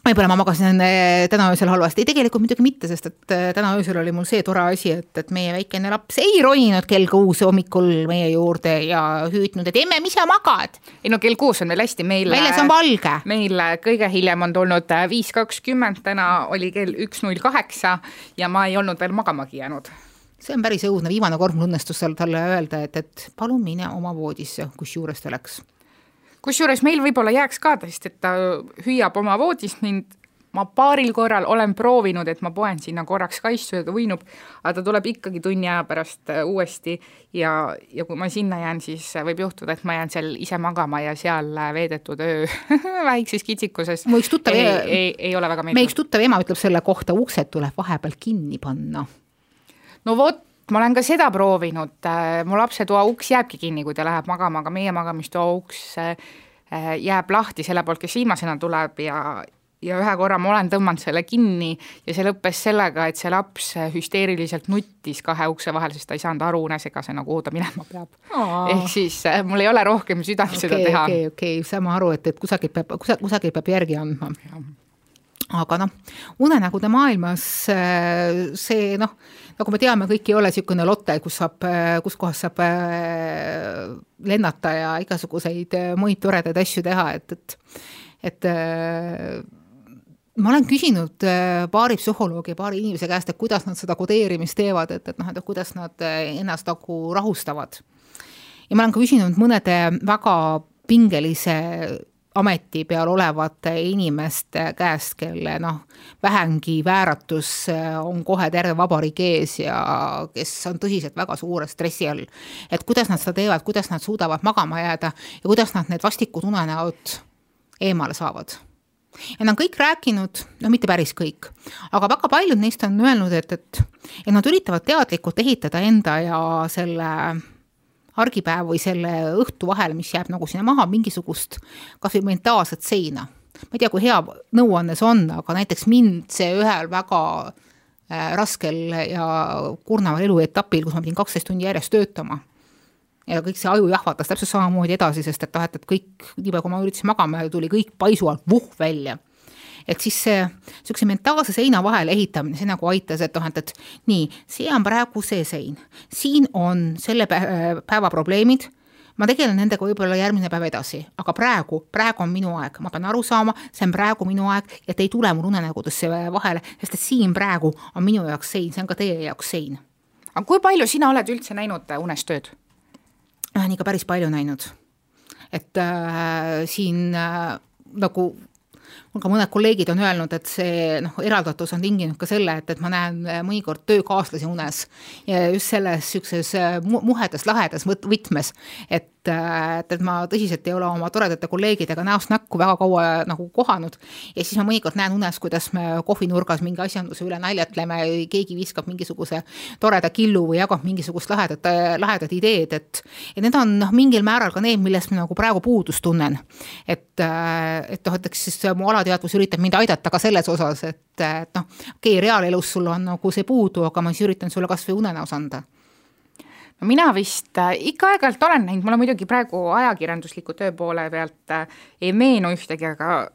võib-olla ma magasin äh, täna öösel halvasti, tegelikult muidugi mitte, sest et äh, täna öösel oli mul see tore asi, et, et meie väikene laps ei roninud kell kuus hommikul meie juurde ja hüüdnud, et emme, mis sa magad. ei no kell kuus on veel hästi, meil. väljas on valge. meil kõige hiljem on tulnud äh, viis kakskümmend, täna oli kell üks null kaheksa ja ma ei olnud veel magamagi jäänud see on päris õudne, viimane kord mul õnnestus talle öelda, et, et palun mine oma voodisse, kusjuures ta läks kusjuures meil võib-olla jääks ka, sest et ta hüüab oma voodis mind ma paaril korral olen proovinud, et ma poen sinna korraks kaisu ja ta uinub, aga ta tuleb ikkagi tunni aja pärast äh, uuesti ja, ja kui ma sinna jään, siis võib juhtuda, et ma jään seal ise magama ja seal veedetud öö [laughs] väikses kitsikuses mu üks tuttav ei, ei, ei ole väga meeldiv. meie üks tuttav ema ütleb selle kohta, uksed tuleb vahepeal kinni panna. No vot, ma olen ka seda proovinud, äh, mu lapse toa uks jääbki kinni, kui ta läheb magama, aga meie magamistoa uks äh, jääb lahti selle poolt, kes viimasena tuleb ja, ja ühe korra ma olen tõmmanud selle kinni ja see lõppes sellega, et see laps hüsteeriliselt nuttis kahe ukse vahel, sest ta ei saanud aru unesegasena, kuhu ta minema peab. ehk siis äh, mul ei ole rohkem südant okay, seda teha. okei, okei, saame aru, et, et kusagilt peab, kusagilt peab järgi andma. aga noh, unenägude maailmas äh, see noh, nagu me teame, kõik ei ole niisugune lotte, kus saab, äh, kus kohas saab lennata ja igasuguseid muid toredaid asju teha, et, et et ma olen küsinud äh, paari psühholoogi, paari inimese käest, et kuidas nad seda kodeerimist teevad, et, et noh, et kuidas nad äh, ennast nagu rahustavad. ja ma olen ka küsinud mõnede väga pingelise ameti peal olevate inimeste käest, kelle noh, vähemgi vääratus äh, on kohe terve vabariik ees ja kes on tõsiselt väga suure stressi all. et kuidas nad seda teevad, kuidas nad suudavad magama jääda ja kuidas nad need vastikud unenäod eemale saavad ja nad on kõik rääkinud, no mitte päris kõik, aga väga paljud neist on öelnud, et, et, et nad üritavad teadlikult ehitada enda ja selle argipäev või selle õhtu vahele, mis jääb nagu sinna maha, mingisugust kas või mentaalset seina. ma ei tea, kui hea nõuanne see on, aga näiteks mind see ühel väga äh, raskel ja kurnaval eluetapil, kus ma pidin kaksteist tundi järjest töötama ja kõik see aju jahvatas täpselt samamoodi edasi, sest et noh, et, et kõik, niipea kui ma üritasin magama, tuli kõik paisu alt vuh välja et siis see niisuguse mentaalse seina vahele ehitamine, see nagu aitas, et noh, et, et nii, see on praegu see sein, siin on selle päeva probleemid, ma tegelen nendega võib-olla järgmine päev edasi, aga praegu, praegu on minu aeg, ma pean aru saama, see on praegu minu aeg, et ei tule mul unenägudesse vahele, sest et siin praegu on minu jaoks sein, see on ka teie jaoks sein. aga kui palju sina oled üldse näinud unestööd? olen ikka päris palju näinud. et äh, siin äh, nagu mul ka mõned kolleegid on öelnud, et see noh, eraldatus on tinginud ka selle, et, et ma näen äh, mõnikord töökaaslasi unes. Ja just selles niisuguses äh, muhedas, lahedas võtmes, et et, et ma tõsiselt ei ole oma toredate kolleegidega näost näkku väga kaua nagu kohanud. ja siis ma mõnikord näen unes, kuidas me kohvinurgas mingi asjanduse üle naljatleme, keegi viskab mingisuguse toreda killu või jagab mingisugust lahedat, lahedat ideed, et. et need on noh, mingil määral ka need, millest ma nagu praegu puudust tunnen. et, et noh, et eks siis mu alateadvus üritab mind aidata ka selles osas, et, et noh, okei okay,, reaalelus sul on nagu see puudu, aga ma siis üritan sulle kasvõi unenäos anda no mina vist äh, ikka aeg-ajalt olen näinud, mulle muidugi praegu ajakirjandusliku töö poole pealt äh, ei meenu ühtegi, aga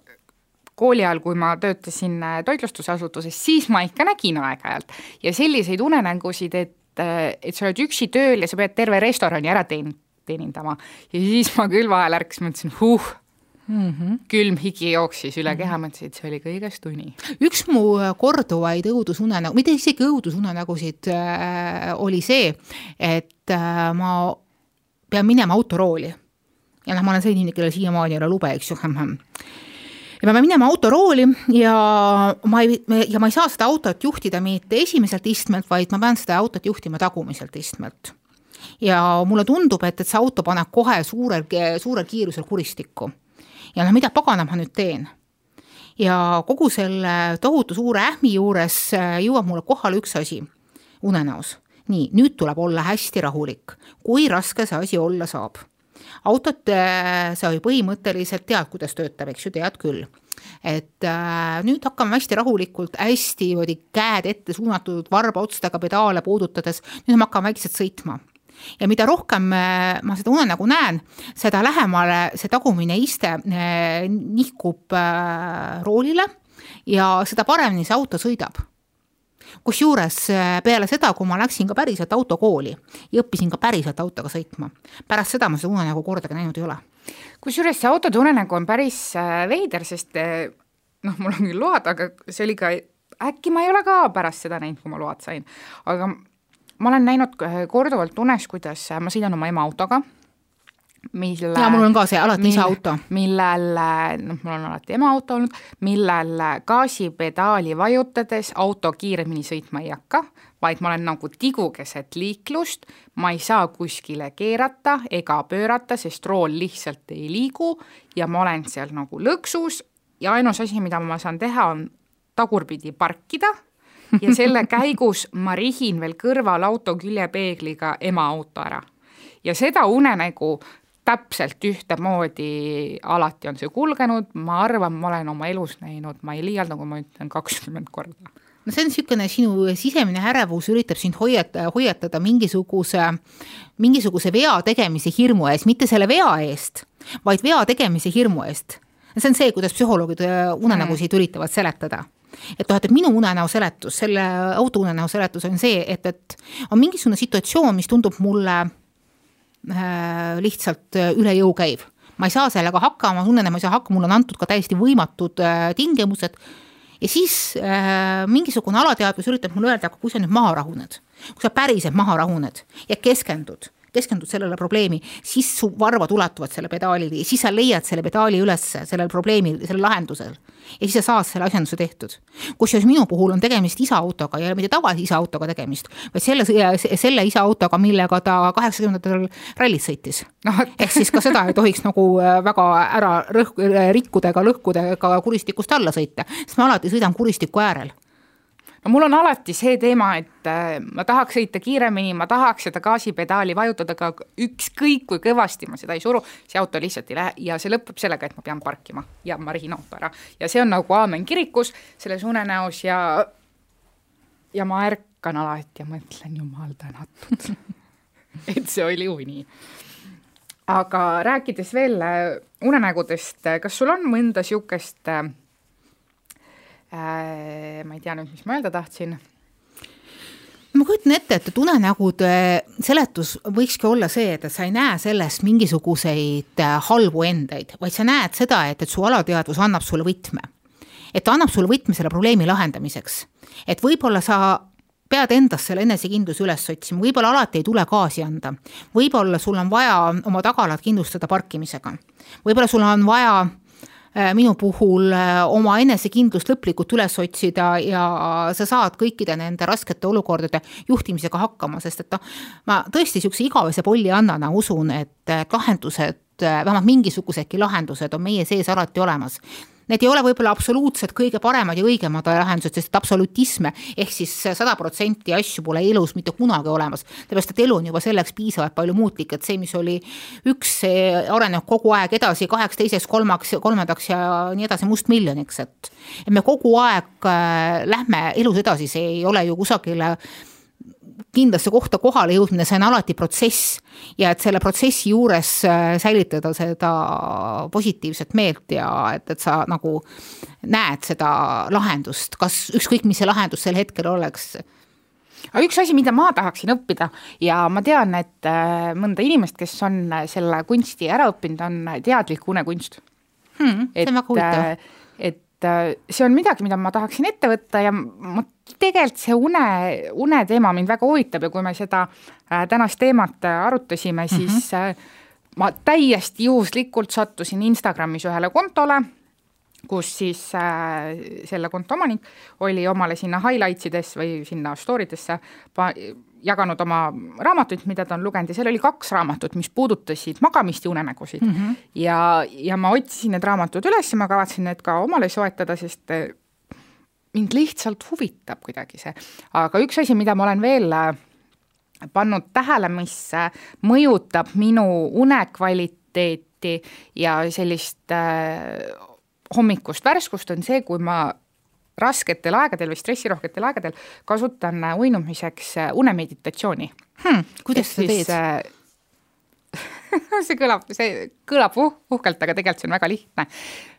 kooli ajal, kui ma töötasin äh, toitlustusasutuses, siis ma ikka nägin aeg-ajalt. Ja selliseid unenägusid, et, et sa oled üksi tööl ja sa pead terve restorani ära teen-, teenindama. Ja siis ma küll vahel ärkasin, mõtlesin, huh mm. -hmm. külm higi jooksis üle keha, mõtlesin, et see oli kõigest uni. üks mu äh, korduvaid õudusunenägu, mitte isegi õudusunenägusid äh,, oli see, et äh, ma pean minema autorooli. ja noh, ma olen selline inimene, kellel siiamaani ei ole lube, eks ju ja ma pean minema autorooli ja ma ei, ja ma ei saa seda autot juhtida mitte esimeselt istmelt, vaid ma pean seda autot juhtima tagumiselt istmelt. ja mulle tundub, et, et see auto paneb kohe suurel, suurel kiirusel kuristikku ja noh, mida paganat ma nüüd teen? ja kogu selle tohutu suure ähmi juures äh, jõuab mulle kohale üks asi unenäos. nii, nüüd tuleb olla hästi rahulik, kui raske see asi olla saab. autot äh, sa ju põhimõtteliselt tead, kuidas töötab, eks ju, tead küll et äh, nüüd hakkame hästi rahulikult, hästi niimoodi käed ette suunatud varbaotstega pedaale puudutades, nüüd me hakkame vaikselt sõitma ja mida rohkem äh, ma seda unenägu näen, seda lähemale see tagumine iste äh, nihkub äh, roolile ja seda paremini see auto sõidab kusjuures peale seda, kui ma läksin ka päriselt autokooli ja õppisin ka päriselt autoga sõitma, pärast seda ma seda unenägu kordagi näinud ei ole. kusjuures see autode unenägu on päris veider, sest noh, mul on küll load, aga see oli ka, äkki ma ei ole ka pärast seda näinud, kui ma load sain, aga ma olen näinud korduvalt unes, kuidas ma sõidan oma ema autoga, mille ja mul on ka see alati isa auto. millel, noh, mul on alati ema auto olnud, millel gaasipedaali vajutades auto kiiremini sõitma ei hakka, vaid ma olen nagu tigu keset liiklust, ma ei saa kuskile keerata ega pöörata, sest rool lihtsalt ei liigu ja ma olen seal nagu lõksus ja ainus asi, mida ma saan teha, on tagurpidi parkida ja selle käigus ma rihin veel kõrval auto küljepeegliga ema auto ära. ja seda unenägu täpselt ühtemoodi alati on see kulgenud, ma arvan, ma olen oma elus näinud, ma ei liialda, kui ma ütlen kakskümmend korda no see on niisugune sinu sisemine ärevus üritab sind hoiata, hoiatada mingisuguse, mingisuguse vea tegemise hirmu ees, mitte selle vea eest, vaid vea tegemise hirmu eest. see on see, kuidas psühholoogid äh, unenägusid mm. üritavad seletada et noh, et, et minu unenäo seletus, selle auto unenäo seletus on see, et, et on mingisugune situatsioon, mis tundub mulle äh, lihtsalt äh, üle jõu käiv. ma ei saa sellega hakkama, unenäo ei saa hakkama, mulle on antud ka täiesti võimatud äh, tingimused ja siis äh, mingisugune alateadvus üritab mulle öelda, aga kui sa nüüd maha rahuned, kui sa päriselt maha rahuned ja keskendud keskendud sellele probleemi, siis su varvad ulatuvad selle pedaalini ja siis sa leiad selle pedaali ülesse, sellel probleemil, sellel lahendusel. ja siis sa saad selle asjanduse tehtud. kusjuures minu puhul on tegemist isa autoga, ole mitte tavalise isa autoga tegemist, vaid selle, selle isa autoga, millega ta kaheksakümnendatel rallit sõitis no.. ehk siis ka seda ei tohiks nagu äh, väga ära rõhk-, rikkuda ega lõhkuda ega kuristikust alla sõita, sest ma alati sõidan kuristiku äärel no mul on alati see teema, et äh, ma tahaks sõita kiiremini, ma tahaks seda gaasipedaali vajutada, aga ükskõik kui kõvasti ma seda ei suru, see auto lihtsalt ei lähe ja see lõpeb sellega, et ma pean parkima ja ma rihin auto ära. ja see on nagu aamen kirikus selles unenäos ja, ja ma ärkan alati ja mõtlen, jumal tänatud [laughs] et see oli uni. aga rääkides veel äh, unenägudest, kas sul on mõnda niisugust Äh, ma ei tea nüüd, mis ma öelda tahtsin ma kujutan ette, et unenägude seletus võikski olla see, et, et sa ei näe sellest mingisuguseid äh, halbu endeid, vaid sa näed seda, et, et su alateadvus annab sulle võtme. et ta annab sulle võtme selle probleemi lahendamiseks. et võib-olla sa pead endas selle enesekindluse üles otsima, võib-olla alati ei tule gaasi anda. võib-olla sul on vaja oma tagalat kindlustada parkimisega. võib-olla sul on vaja Äh, minu puhul äh, oma enesekindlust lõplikult üles otsida ja sa saad kõikide nende raskete olukordade juhtimisega hakkama, sest et noh, ma tõesti niisuguse igavese polliannana usun, et lahendused, vähemalt mingisugusedki lahendused on meie sees alati olemas Need ei ole võib-olla absoluutselt kõige paremad ja õigemad lahendused, sest absolutisme ehk siis sada protsenti asju pole elus mitte kunagi olemas. sellepärast, et elu on juba selleks piisavalt palju muutlik, et see, mis oli üks, see areneb kogu aeg edasi kaheks, teiseks, kolmaks, kolmandaks ja nii edasi mustmiljoniks, et. et me kogu aeg äh, lähme elus edasi, see ei ole ju kusagile kindlasse kohta kohale jõudmine, see on alati protsess ja et selle protsessi juures äh, säilitada seda positiivset meelt ja et, et sa nagu näed seda lahendust, kas ükskõik, mis see lahendus sel hetkel oleks aga üks asi, mida ma tahaksin õppida ja ma tean, et äh, mõnda inimest, kes on selle kunsti ära õppinud, on teadlik unekunst hmm,. huvitav. et et äh, see on midagi, mida ma tahaksin ette võtta ja ma tegelikult see une, une teema mind väga huvitab ja kui me seda äh, tänast teemat äh, arutasime, siis mm -hmm. ma täiesti juhuslikult sattusin Instagramis ühele kontole, kus siis selle konto omanik oli omale sinna highlights ides või sinna story desse jaganud oma raamatuid, mida ta on lugenud ja seal oli kaks raamatut, mis puudutasid magamist ja unenägusid mm. -hmm. ja, ja ma otsisin need raamatud üles ja ma kavatsen need ka omale soetada, sest eh, mind lihtsalt huvitab kuidagi see. aga üks asi, mida ma olen veel eh, pannud tähele, mis mõjutab minu unekvaliteeti ja sellist äh, hommikust värskust, on see, kui ma rasketel aegadel või stressirohketel aegadel kasutan äh, uinumiseks äh, unemeditatsiooni hmm,. kuidas sa teed? Äh, [laughs] see kõlab, see kõlab uh, uhkelt, aga tegelikult see on väga lihtne.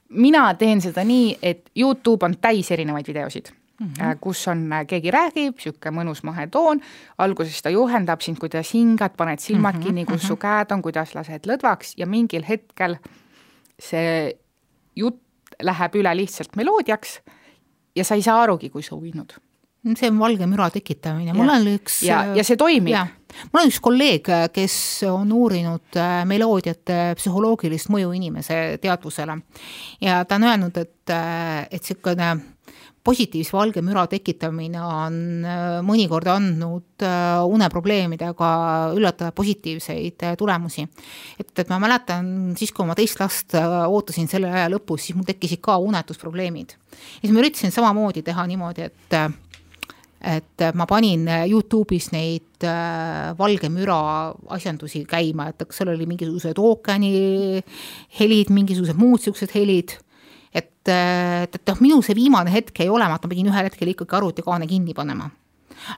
mina teen seda nii, et Youtube on täis erinevaid videosid Mm -hmm. kus on, keegi räägib, niisugune mõnus mahe toon, alguses ta juhendab sind, kuidas hingad, paned silmad mm -hmm, kinni, kus mm -hmm. su käed on, kuidas lased lõdvaks ja mingil hetkel see jutt läheb üle lihtsalt meloodiaks ja sa ei saa arugi, kui sa uinud. See on valge müra tekitamine, mul on üks ja, ja see toimib. mul on üks kolleeg, kes on uurinud äh, meloodiate psühholoogilist mõju inimese teadvusele. Ja ta on öelnud, et, äh, et niisugune positiivse valge müra tekitamine on äh, mõnikord andnud uneprobleemidega üllatavalt positiivseid tulemusi. et, et ma mäletan siis, kui ma teist last ootasin selle aja lõpus, siis mul tekkisid ka unetusprobleemid. ja siis ma üritasin samamoodi teha niimoodi, et et ma panin Youtube'is neid äh, valge müra asjandusi käima, et seal oli mingisugused ookeani helid, mingisugused muud siuksed helid. Et, et, et noh, minu see viimane hetk jäi olema, et ma pidin ühel hetkel ikkagi arvutikaane kinni panema.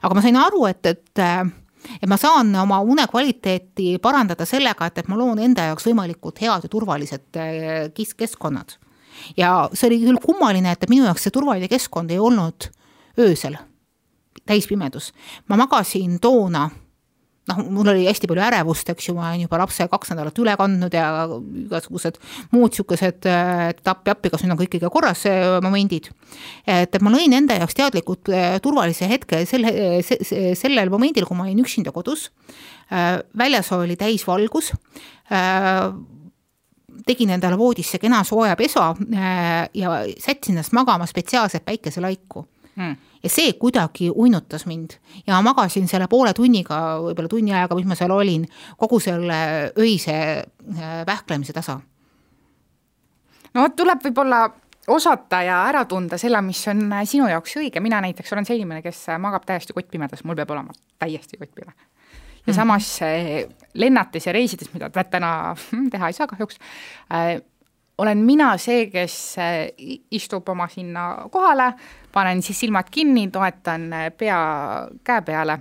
aga ma sain aru, et, et et ma saan oma une kvaliteeti parandada sellega, et, et ma loon enda jaoks võimalikult head ja turvalised äh, keskkonnad. ja see oli küll kummaline, et minu jaoks see turvaline keskkond ei olnud öösel täispimedus. ma magasin toona noh, mul oli hästi palju ärevust, eks ju, ma olen juba lapse kaks nädalat üle kandnud ja igasugused muud niisugused, et appi-appi, kas nüüd on kõik ikka korras, momendid. et, et ma lõin enda jaoks teadlikult äh, turvalise hetke selle, sellel momendil, kui ma olin üksinda kodus. Äh, väljas oli täisvalgus tegin endale voodisse kena sooja pesa ja sättisin ennast magama spetsiaalselt päikeselaiku hmm ja see kuidagi uinutas mind ja magasin selle poole tunniga, võib-olla tunni ajaga, mis ma seal olin, kogu selle öise äh, vähklemise tasa. no vot, tuleb võib-olla osata ja ära tunda selle, mis on äh, sinu jaoks õige, mina näiteks olen see inimene, kes äh, magab täiesti kottpimedas, mul peab olema täiesti kottpime. ja mm. samas lennates ja reisides, mida täna teha ei saa kahjuks äh,, olen mina see, kes istub oma sinna kohale, panen siis silmad kinni, toetan pea käe peale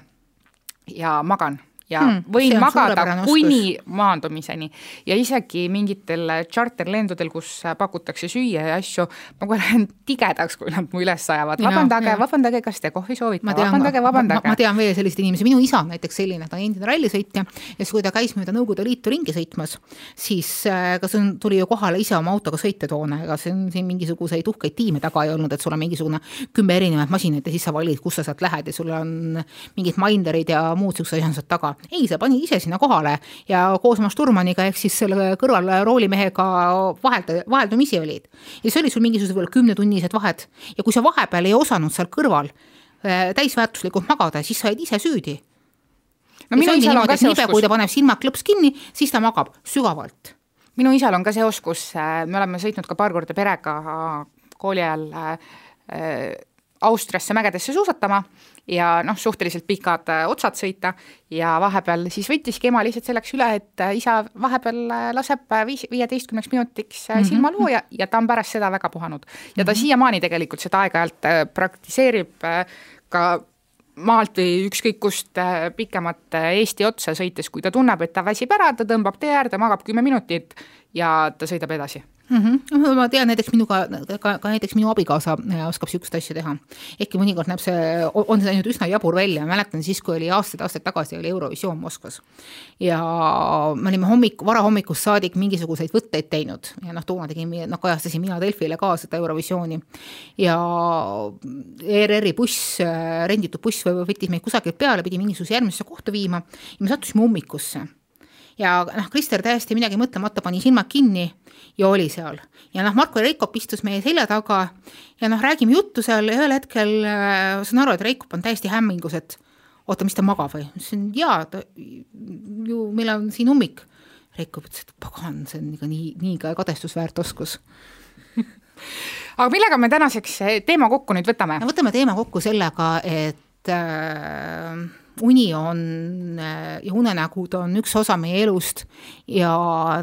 ja magan ja hmm, võin magada kuni maandumiseni. Ja isegi mingitel charterlendudel, kus pakutakse süüa ja asju, ma kohe lähen [laughs] tigedaks, kui nad mu üles ajavad, vabandage, vabandage, kas te kohvi soovite, vabandage, vabandage. ma tean veel selliseid inimesi, minu isa on näiteks selline, ta on endine rallisõitja. Ja siis, kui ta käis mööda Nõukogude Liitu ringi sõitmas, siis äh, kas on, tuli ju kohale ise oma autoga sõita toona, ega siin, siin mingisuguseid uhkeid tiime taga ei olnud, et sul on mingisugune kümme erinevat masinat ja siis sa valid, kus sa sealt lähed. Ja sul on mingid minderid ja muud siuksed asjad taga ei, sa panid ise sinna kohale ja koos oma šturmaniga ehk siis selle kõrval roolimehega vahelda, vaheldumisi olid. ja siis oli sul mingisugused võib-olla kümnetunnised vahed ja kui sa vahepeal ei osanud seal kõrval äh, täisväärtuslikult magada, siis sa oled ise süüdi. no minu isal on ka see oskus. kui ta paneb silmad klõps kinni, siis ta magab sügavalt. minu isal on ka see oskus, äh, me oleme sõitnud ka paar korda perega kooli ajal äh, Austriasse mägedesse suusatama ja noh, suhteliselt pikad äh, otsad sõita ja vahepeal siis võttiski ema lihtsalt selleks üle, et äh, isa vahepeal äh, laseb viis, viieteistkümneks minutiks mm -hmm. silmaluu ja, ja ta on pärast seda väga puhanud. ja ta mm -hmm. siiamaani tegelikult seda aeg-ajalt praktiseerib ka maalt või ükskõik kust pikemat Eesti otsa sõites, kui ta tunneb, et ta väsib ära, ta tõmbab tee äärde, magab kümme minutit ja ta sõidab edasi mm. -hmm. ma tean näiteks minuga, ka, ka näiteks minu abikaasa äh, oskab niisugust asja teha. ehkki mõnikord näeb see, on see läinud üsna jabur välja, mäletan siis, kui oli aastaid-aastaid tagasi oli Eurovisioon Moskvas. ja me olime hommik, varahommikust saadik mingisuguseid võtteid teinud ja noh, toona tegin, noh kajastasin mina Delfile ka seda Eurovisiooni. ja ERR-i buss, äh, renditud buss võttis meid kusagilt peale, pidi mingisuguse järgmisesse kohta viima ja me sattusime ummikusse ja noh, Krister täiesti midagi mõtlemata pani silmad kinni ja oli seal. ja noh, Marko Reikop istus meie selja taga ja noh, räägime juttu seal ja ühel hetkel äh, saan aru, et Reikop on täiesti hämmingus, et oota, mis ta magab või? ma ütlesin jaa, ta ju, meil on siin ummik. Reikop ütles, et pagan, see on ikka nii, nii ka kadestusväärt oskus [laughs] aga millega me tänaseks teema kokku nüüd võtame? no võtame teema kokku sellega, et äh, uni on ja unenägud on üks osa meie elust ja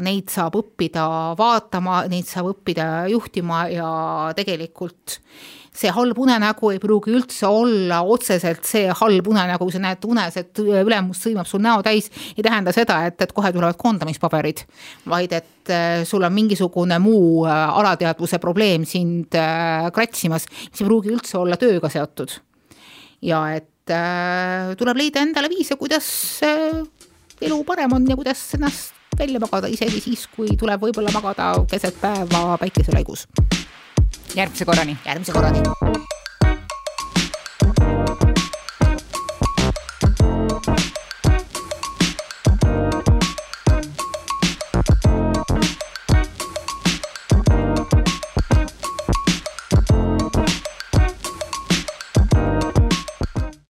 neid saab õppida vaatama, neid saab õppida juhtima ja tegelikult see halb unenägu ei pruugi üldse olla otseselt see halb unenägu, sa näed unes, et ülemus sõimab sul näo täis, ei tähenda seda, et, et kohe tulevad koondamispaberid, vaid et äh, sul on mingisugune muu äh, alateadvuse probleem sind äh, kratsimas, mis ei pruugi üldse olla tööga seotud. ja et äh, tuleb leida endale viise, kuidas äh, elu parem on ja kuidas ennast välja magada, isegi siis, kui tuleb võib-olla magada keset päeva päikeselaigus. järgmise korrani. järgmise korrani.